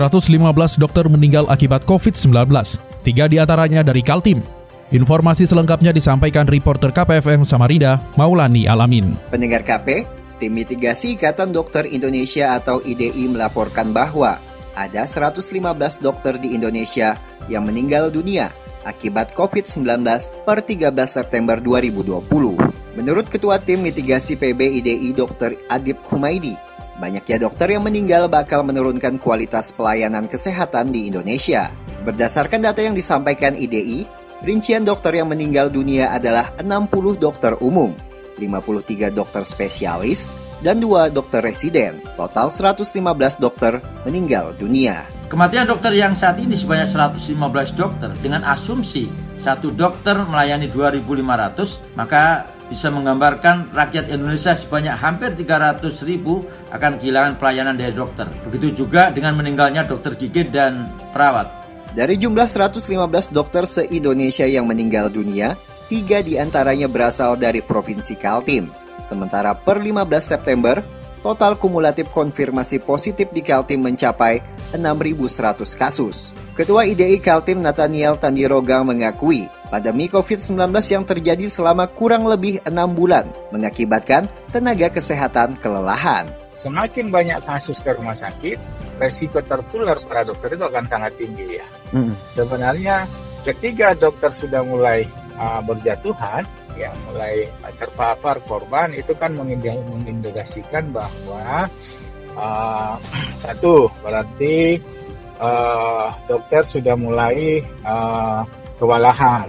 115 dokter meninggal akibat COVID-19, tiga di antaranya dari Kaltim. Informasi selengkapnya disampaikan reporter KPFM Samarinda, Maulani Alamin. Pendengar KP, tim mitigasi Ikatan Dokter Indonesia atau IDI melaporkan bahwa ada 115 dokter di Indonesia yang meninggal dunia akibat COVID-19 per 13 September 2020. Menurut Ketua Tim Mitigasi PB IDI Dr. Adib Humaidi, Banyaknya dokter yang meninggal bakal menurunkan kualitas pelayanan kesehatan di Indonesia. Berdasarkan data yang disampaikan IDI, rincian dokter yang meninggal dunia adalah 60 dokter umum, 53 dokter spesialis, dan 2 dokter residen. Total 115 dokter meninggal dunia. Kematian dokter yang saat ini sebanyak 115 dokter dengan asumsi satu dokter melayani 2.500, maka bisa menggambarkan rakyat Indonesia sebanyak hampir 300 ribu akan kehilangan pelayanan dari dokter. Begitu juga dengan meninggalnya dokter gigi dan perawat. Dari jumlah 115 dokter se-Indonesia yang meninggal dunia, tiga di antaranya berasal dari Provinsi Kaltim. Sementara per 15 September, total kumulatif konfirmasi positif di Kaltim mencapai 6.100 kasus. Ketua IDI Kaltim Nathaniel Tandirogang mengakui pandemi COVID-19 yang terjadi selama kurang lebih enam bulan mengakibatkan tenaga kesehatan kelelahan. Semakin banyak kasus ke rumah sakit, resiko tertular para dokter itu akan sangat tinggi ya. Mm. Sebenarnya ketika dokter sudah mulai uh, berjatuhan, ya mulai terpapar korban itu kan mengindikasikan bahwa uh, satu berarti uh, dokter sudah mulai uh, kewalahan.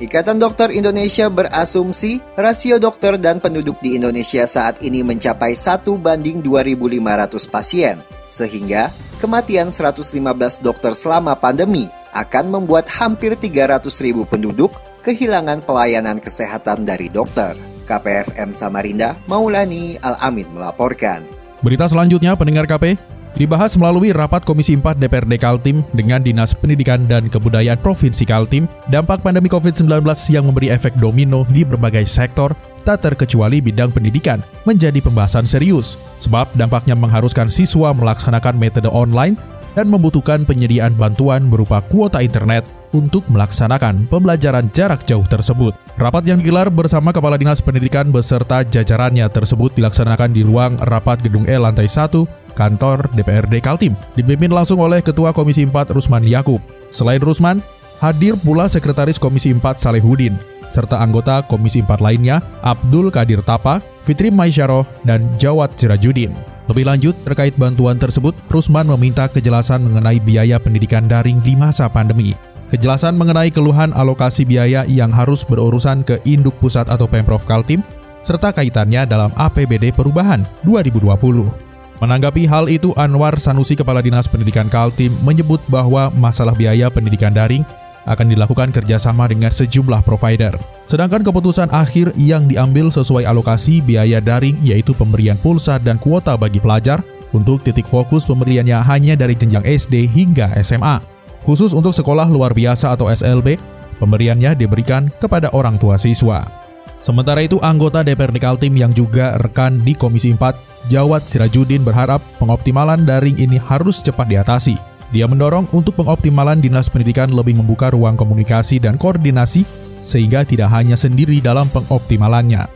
Ikatan Dokter Indonesia berasumsi rasio dokter dan penduduk di Indonesia saat ini mencapai 1 banding 2.500 pasien, sehingga kematian 115 dokter selama pandemi akan membuat hampir 300.000 penduduk kehilangan pelayanan kesehatan dari dokter. KPFM Samarinda, Maulani Al-Amin melaporkan. Berita selanjutnya, pendengar KP, dibahas melalui rapat Komisi 4 DPRD Kaltim dengan Dinas Pendidikan dan Kebudayaan Provinsi Kaltim, dampak pandemi COVID-19 yang memberi efek domino di berbagai sektor, tak terkecuali bidang pendidikan, menjadi pembahasan serius. Sebab dampaknya mengharuskan siswa melaksanakan metode online dan membutuhkan penyediaan bantuan berupa kuota internet untuk melaksanakan pembelajaran jarak jauh tersebut. Rapat yang digelar bersama Kepala Dinas Pendidikan beserta jajarannya tersebut dilaksanakan di ruang rapat Gedung E lantai 1 kantor DPRD Kaltim, dipimpin langsung oleh Ketua Komisi 4 Rusman Yakub. Selain Rusman, hadir pula Sekretaris Komisi 4 Salehudin, serta anggota Komisi 4 lainnya Abdul Kadir Tapa, Fitri Maisyaro, dan Jawat Sirajudin. Lebih lanjut, terkait bantuan tersebut, Rusman meminta kejelasan mengenai biaya pendidikan daring di masa pandemi. Kejelasan mengenai keluhan alokasi biaya yang harus berurusan ke Induk Pusat atau Pemprov Kaltim, serta kaitannya dalam APBD Perubahan 2020. Menanggapi hal itu, Anwar Sanusi Kepala Dinas Pendidikan Kaltim menyebut bahwa masalah biaya pendidikan daring akan dilakukan kerjasama dengan sejumlah provider. Sedangkan keputusan akhir yang diambil sesuai alokasi biaya daring yaitu pemberian pulsa dan kuota bagi pelajar untuk titik fokus pemberiannya hanya dari jenjang SD hingga SMA. Khusus untuk sekolah luar biasa atau SLB, pemberiannya diberikan kepada orang tua siswa. Sementara itu, anggota DPRD Kaltim yang juga rekan di Komisi 4, Jawat Sirajudin berharap pengoptimalan daring ini harus cepat diatasi. Dia mendorong untuk pengoptimalan Dinas Pendidikan lebih membuka ruang komunikasi dan koordinasi sehingga tidak hanya sendiri dalam pengoptimalannya.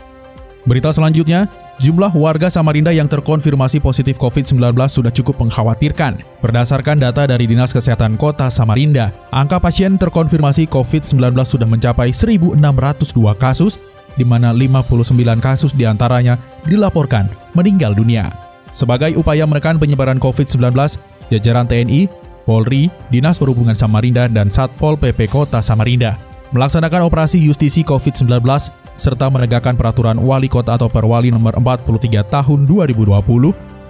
Berita selanjutnya, jumlah warga Samarinda yang terkonfirmasi positif COVID-19 sudah cukup mengkhawatirkan. Berdasarkan data dari Dinas Kesehatan Kota Samarinda, angka pasien terkonfirmasi COVID-19 sudah mencapai 1.602 kasus di mana 59 kasus di antaranya dilaporkan meninggal dunia. Sebagai upaya menekan penyebaran COVID-19, jajaran TNI, Polri, Dinas Perhubungan Samarinda, dan Satpol PP Kota Samarinda melaksanakan operasi justisi COVID-19 serta menegakkan peraturan wali kota atau perwali nomor 43 tahun 2020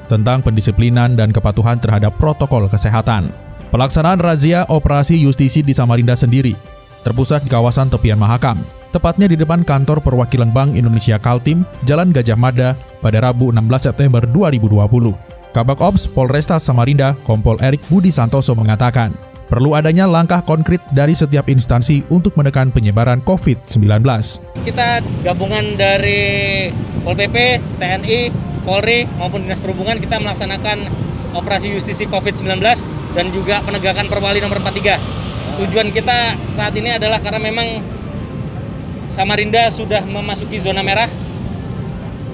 tentang pendisiplinan dan kepatuhan terhadap protokol kesehatan. Pelaksanaan razia operasi justisi di Samarinda sendiri terpusat di kawasan tepian Mahakam, tepatnya di depan kantor perwakilan Bank Indonesia Kaltim, Jalan Gajah Mada pada Rabu 16 September 2020. Kabak Ops Polresta Samarinda, Kompol Erik Budi Santoso mengatakan, perlu adanya langkah konkret dari setiap instansi untuk menekan penyebaran COVID-19. Kita gabungan dari Pol PP, TNI, Polri maupun Dinas Perhubungan kita melaksanakan operasi justisi COVID-19 dan juga penegakan perwali nomor 43. Tujuan kita saat ini adalah karena memang Samarinda sudah memasuki zona merah.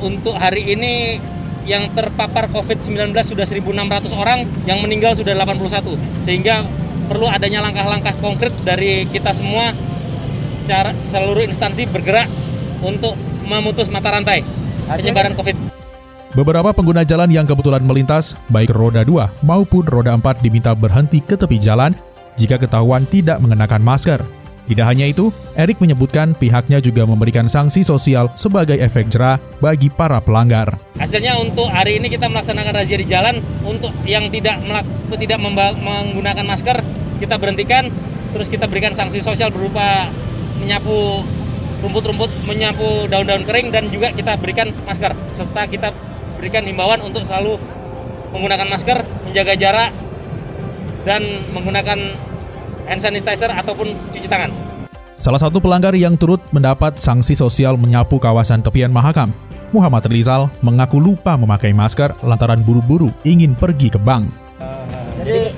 Untuk hari ini yang terpapar COVID-19 sudah 1.600 orang, yang meninggal sudah 81. Sehingga perlu adanya langkah-langkah konkret dari kita semua secara seluruh instansi bergerak untuk memutus mata rantai penyebaran COVID. Beberapa pengguna jalan yang kebetulan melintas, baik roda 2 maupun roda 4 diminta berhenti ke tepi jalan jika ketahuan tidak mengenakan masker. Tidak hanya itu, Erik menyebutkan pihaknya juga memberikan sanksi sosial sebagai efek jerah bagi para pelanggar. Hasilnya untuk hari ini kita melaksanakan razia di jalan. Untuk yang tidak tidak menggunakan masker kita berhentikan, terus kita berikan sanksi sosial berupa menyapu rumput-rumput, menyapu daun-daun kering dan juga kita berikan masker. Serta kita berikan himbauan untuk selalu menggunakan masker, menjaga jarak dan menggunakan hand sanitizer ataupun cuci tangan. Salah satu pelanggar yang turut mendapat sanksi sosial menyapu kawasan tepian Mahakam, Muhammad Rizal mengaku lupa memakai masker lantaran buru-buru ingin pergi ke bank. Uh, jadi,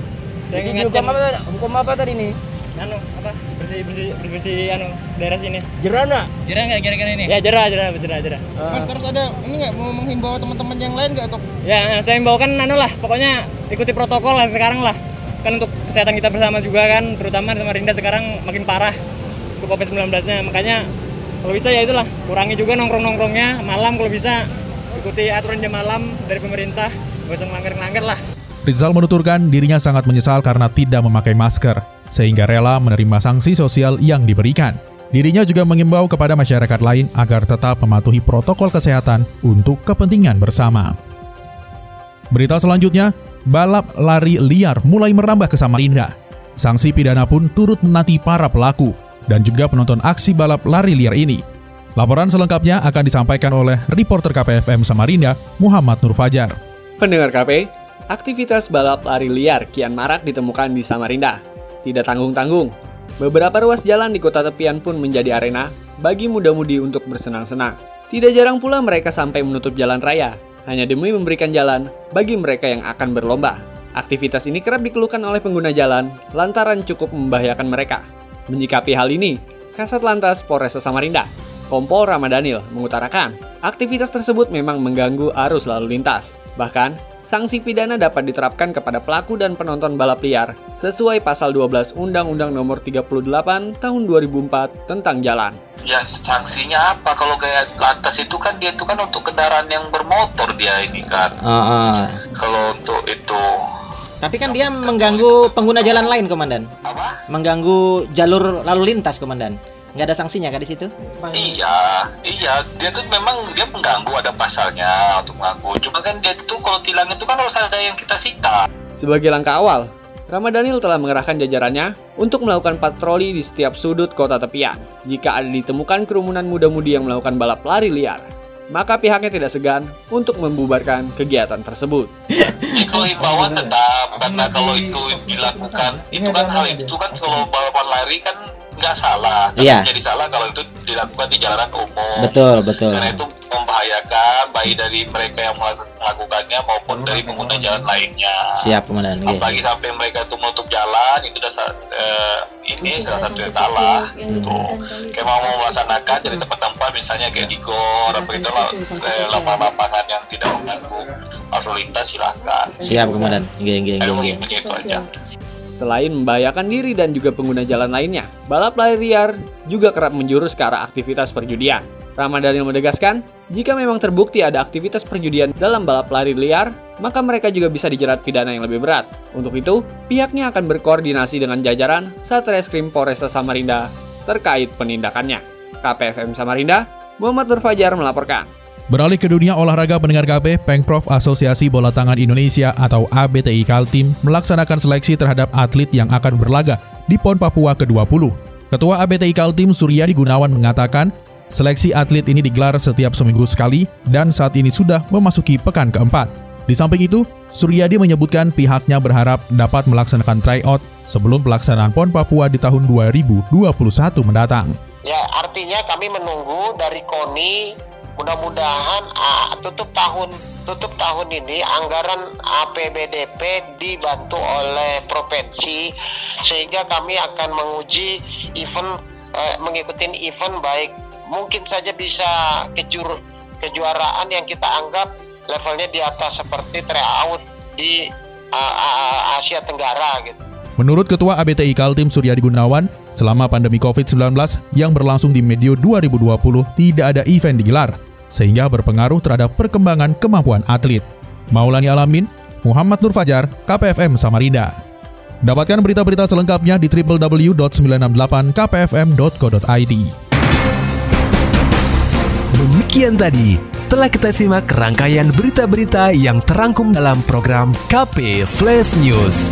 jadi hukum apa, hukum apa tadi nih? Anu, apa? Bersih bersih bersih anu daerah sini. Jerah nggak? Jerah nggak kira-kira ini? Ya jerah jerah jerah jerah. Uh. Mas terus ada ini nggak mau menghimbau teman-teman yang lain nggak untuk? Ya saya himbaukan anu lah, pokoknya ikuti protokol lah sekarang lah kan untuk kesehatan kita bersama juga kan terutama sama Rinda sekarang makin parah untuk COVID-19 nya makanya kalau bisa ya itulah kurangi juga nongkrong-nongkrongnya malam kalau bisa ikuti aturan jam malam dari pemerintah gak usah ngelanggar-ngelanggar lah Rizal menuturkan dirinya sangat menyesal karena tidak memakai masker, sehingga rela menerima sanksi sosial yang diberikan. Dirinya juga mengimbau kepada masyarakat lain agar tetap mematuhi protokol kesehatan untuk kepentingan bersama. Berita selanjutnya, balap lari liar mulai merambah ke Samarinda. Sanksi pidana pun turut menanti para pelaku dan juga penonton aksi balap lari liar ini. Laporan selengkapnya akan disampaikan oleh reporter KPFM Samarinda, Muhammad Nur Fajar. Pendengar KP, aktivitas balap lari liar kian marak ditemukan di Samarinda. Tidak tanggung-tanggung, beberapa ruas jalan di kota tepian pun menjadi arena bagi muda-mudi untuk bersenang-senang. Tidak jarang pula mereka sampai menutup jalan raya hanya demi memberikan jalan bagi mereka yang akan berlomba. Aktivitas ini kerap dikeluhkan oleh pengguna jalan lantaran cukup membahayakan mereka. Menyikapi hal ini, Kasat Lantas Polresta Samarinda, Kompol Ramadhanil mengutarakan, aktivitas tersebut memang mengganggu arus lalu lintas. Bahkan, sanksi pidana dapat diterapkan kepada pelaku dan penonton balap liar sesuai pasal 12 Undang-Undang Nomor 38 Tahun 2004 tentang jalan. Ya sanksinya apa kalau kayak lantas itu kan dia itu kan untuk kendaraan yang bermotor dia ini kan. Uh, uh. Kalau untuk itu tapi kan dia mengganggu pengguna jalan lain, Komandan. Apa? Mengganggu jalur lalu lintas, Komandan nggak ada sanksinya kan di situ? Iya, iya. Dia tuh memang dia pengganggu ada pasalnya untuk mengganggu. Cuma kan dia itu kalau tilang itu kan harus ada yang kita sita. Sebagai langkah awal, Ramadhanil telah mengerahkan jajarannya untuk melakukan patroli di setiap sudut kota tepian. Jika ada ditemukan kerumunan muda-mudi yang melakukan balap lari liar, maka pihaknya tidak segan untuk membubarkan kegiatan tersebut. Itu himbauan tetap, karena kalau itu dilakukan, itu kan hal itu kan kalau balapan lari kan nggak salah. Iya. jadi salah kalau itu dilakukan di jalanan umum. Betul betul. Karena itu membahayakan baik dari mereka yang melakukannya maupun dari pengguna jalan lainnya. Siap kemudian apalagi okay. sampai mereka itu menutup jalan itu sudah uh, ini salah satu yang salah. gitu kayak mau melaksanakan jadi tempat-tempat misalnya kayak di gor apa itu eh, lapangan-lapangan yang tidak mengganggu. Lalu lintas silahkan siap kemudian gini gini gini itu aja Selain membahayakan diri dan juga pengguna jalan lainnya, balap lari liar juga kerap menjurus ke arah aktivitas perjudian. Ramadhanil menegaskan, jika memang terbukti ada aktivitas perjudian dalam balap lari liar, maka mereka juga bisa dijerat pidana yang lebih berat. Untuk itu, pihaknya akan berkoordinasi dengan jajaran Satreskrim Polresta Samarinda terkait penindakannya. KPFM Samarinda, Muhammad Nur Fajar melaporkan. Beralih ke dunia olahraga pendengar KB, Pengprov Asosiasi Bola Tangan Indonesia atau ABTI Kaltim melaksanakan seleksi terhadap atlet yang akan berlaga di PON Papua ke-20. Ketua ABTI Kaltim Suryadi Gunawan mengatakan, seleksi atlet ini digelar setiap seminggu sekali dan saat ini sudah memasuki pekan keempat. Di samping itu, Suryadi menyebutkan pihaknya berharap dapat melaksanakan tryout sebelum pelaksanaan PON Papua di tahun 2021 mendatang. Ya, artinya kami menunggu dari KONI mudah-mudahan uh, tutup tahun tutup tahun ini anggaran APBDP dibantu oleh provinsi sehingga kami akan menguji event uh, mengikuti event baik mungkin saja bisa kejur kejuaraan yang kita anggap levelnya di atas seperti tryout di uh, Asia Tenggara gitu. Menurut Ketua ABTI Kaltim Suryadi Gunawan, selama pandemi COVID-19 yang berlangsung di Medio 2020 tidak ada event digelar, sehingga berpengaruh terhadap perkembangan kemampuan atlet. Maulani Alamin, Muhammad Nur Fajar, KPFM Samarinda. Dapatkan berita-berita selengkapnya di www.968kpfm.co.id. Demikian tadi telah kita simak rangkaian berita-berita yang terangkum dalam program KP Flash News.